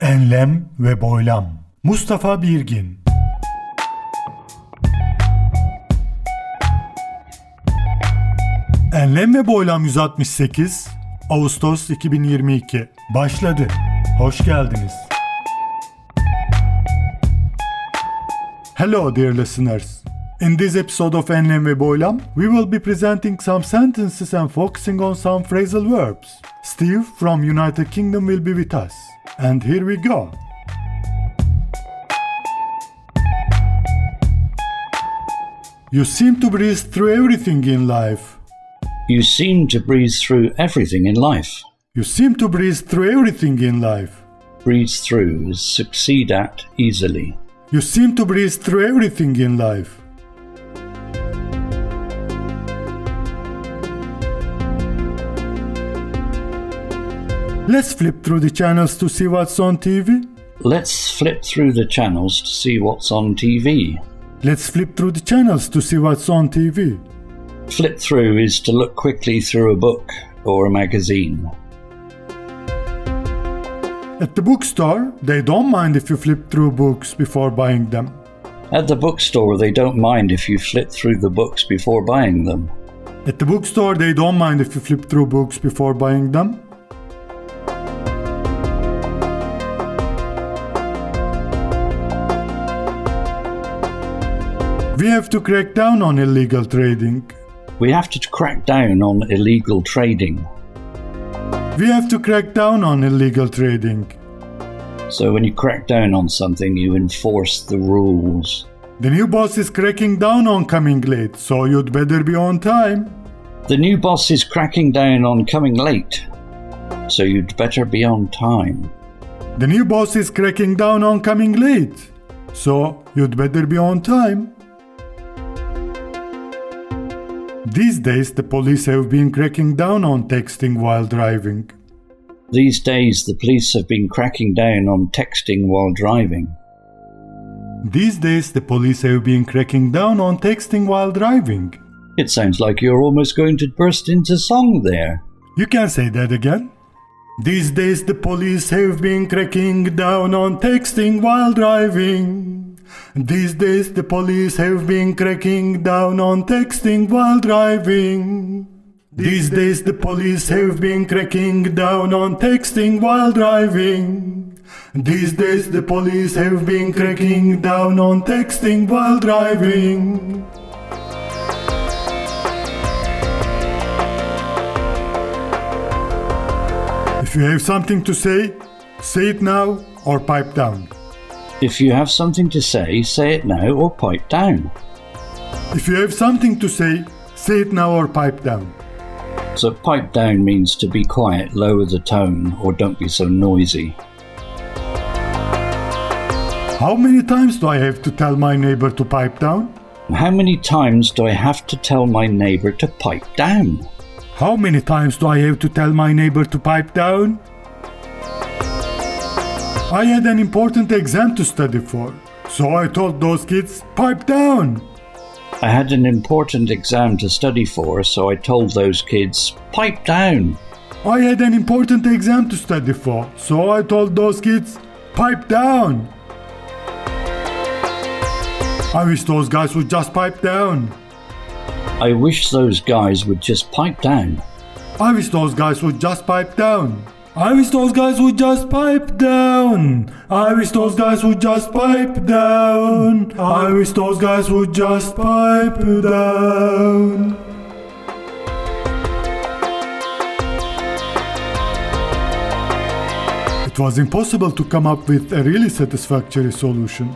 Enlem ve Boylam Mustafa Birgin Enlem ve Boylam 168 Ağustos 2022 Başladı. Hoş geldiniz. Hello dear listeners. In this episode of Enlem ve Boylam, we will be presenting some sentences and focusing on some phrasal verbs. Steve from United Kingdom will be with us. And here we go. You seem to breathe through everything in life. You seem to breathe through everything in life. You seem to breathe through everything in life. Breathe through is succeed at easily. You seem to breathe through everything in life. Let's flip through the channels to see what's on TV. Let's flip through the channels to see what's on TV. Let's flip through the channels to see what's on TV. Flip through is to look quickly through a book or a magazine. At the bookstore, they don't mind if you flip through books before buying them. At the bookstore, they don't mind if you flip through the books before buying them. At the bookstore, they don't mind if you flip through books before buying them. We have to crack down on illegal trading. We have to crack down on illegal trading. We have to crack down on illegal trading. So when you crack down on something, you enforce the rules. The new boss is cracking down on coming late, so you'd better be on time. The new boss is cracking down on coming late. So you'd better be on time. The new boss is cracking down on coming late, so you'd better be on time. These days, the police have been cracking down on texting while driving. These days, the police have been cracking down on texting while driving. These days, the police have been cracking down on texting while driving. It sounds like you're almost going to burst into song there. You can say that again. These days, the police have been cracking down on texting while driving. These days, the police have been cracking down on texting while driving. These days, the police have been cracking down on texting while driving. These days, the police have been cracking down on texting while driving. If you have something to say, say it now or pipe down. If you have something to say, say it now or pipe down. If you have something to say, say it now or pipe down. So, pipe down means to be quiet, lower the tone, or don't be so noisy. How many times do I have to tell my neighbor to pipe down? How many times do I have to tell my neighbour to pipe down? How many times do I have to tell my neighbor to pipe down? I had an important exam to study for, so I told those kids, pipe down. I had an important exam to study for, so I told those kids, pipe down. I had an important exam to study for, so I told those kids, pipe down. I wish those guys would just pipe down. I wish those guys would just pipe down. I wish those guys would just pipe down. I wish those guys would just pipe down. I wish those guys would just pipe down. I wish those guys would just pipe down. It was impossible to come up with a really satisfactory solution.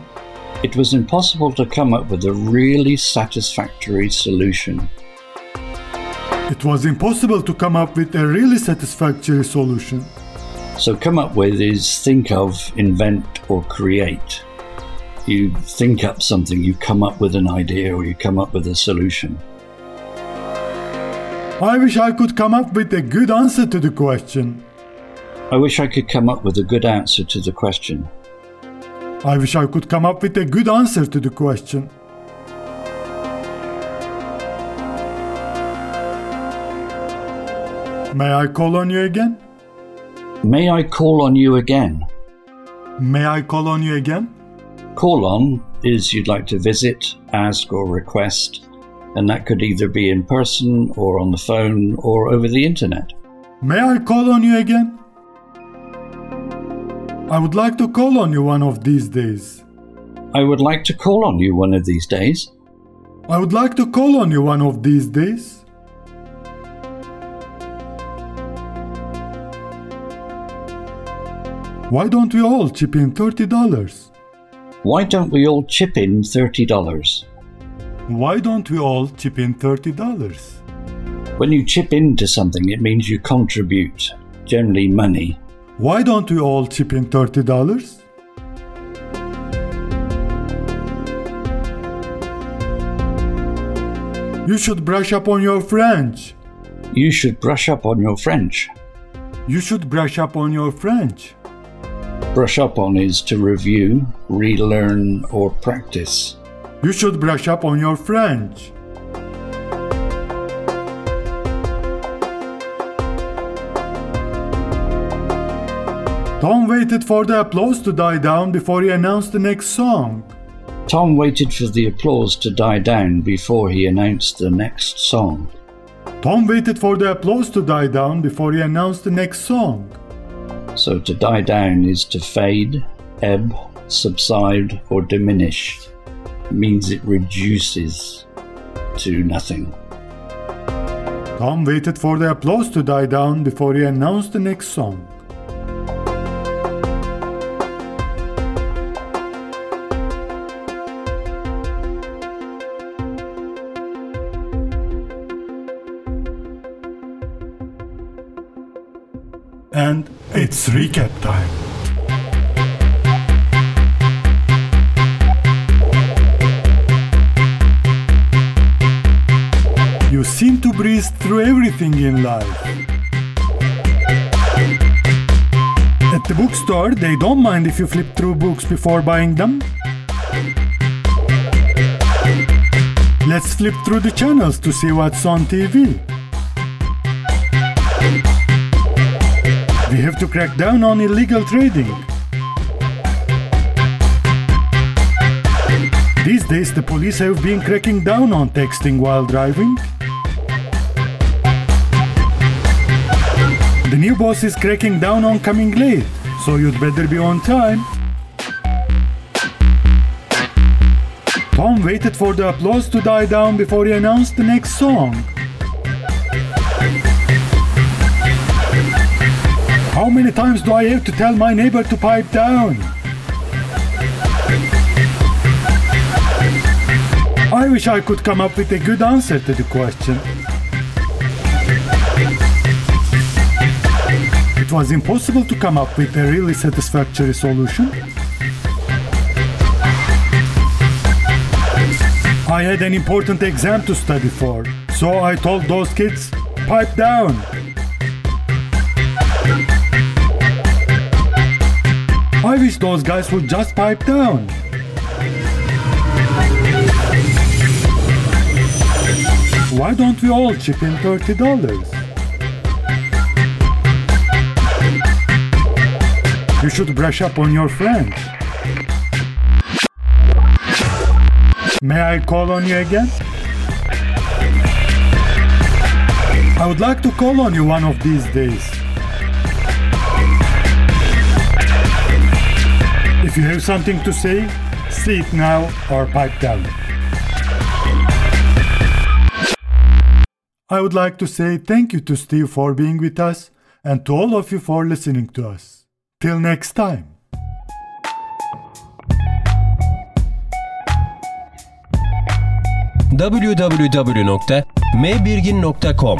It was impossible to come up with a really satisfactory solution. It was impossible to come up with a really satisfactory solution. So, come up with is think of, invent, or create. You think up something, you come up with an idea, or you come up with a solution. I wish I could come up with a good answer to the question. I wish I could come up with a good answer to the question. I wish I could come up with a good answer to the question. May I call on you again? May I call on you again? May I call on you again? Call on is you'd like to visit, ask, or request, and that could either be in person or on the phone or over the internet. May I call on you again? I would like to call on you one of these days. I would like to call on you one of these days. I would like to call on you one of these days. Why don't we all chip in $30? Why don't we all chip in $30? Why don't we all chip in $30? When you chip into something, it means you contribute, generally money. Why don't we all chip in $30? You should brush up on your French. You should brush up on your French. You should brush up on your French. Brush up on is to review, relearn, or practice. You should brush up on your French. Tom waited for the applause to die down before he announced the next song. Tom waited for the applause to die down before he announced the next song. Tom waited for the applause to die down before he announced the next song. So to die down is to fade, ebb, subside, or diminish. It means it reduces to nothing. Tom waited for the applause to die down before he announced the next song. And it's recap time. You seem to breeze through everything in life. At the bookstore, they don't mind if you flip through books before buying them. Let's flip through the channels to see what's on TV. We have to crack down on illegal trading. These days, the police have been cracking down on texting while driving. The new boss is cracking down on coming late, so you'd better be on time. Tom waited for the applause to die down before he announced the next song. How many times do I have to tell my neighbor to pipe down? I wish I could come up with a good answer to the question. It was impossible to come up with a really satisfactory solution. I had an important exam to study for, so I told those kids, pipe down. Those guys would just pipe down. Why don't we all chip in $30? You should brush up on your French. May I call on you again? I would like to call on you one of these days. If you have something to say, say it now or pipe down. I would like to say thank you to Steve for being with us and to all of you for listening to us. Till next time. www.mbirgin.com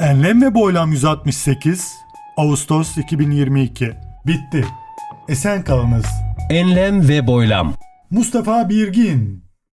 Enlem ve Boylam 168 Ağustos 2022 Bitti. Esen kalınız. Enlem ve boylam Mustafa Birgin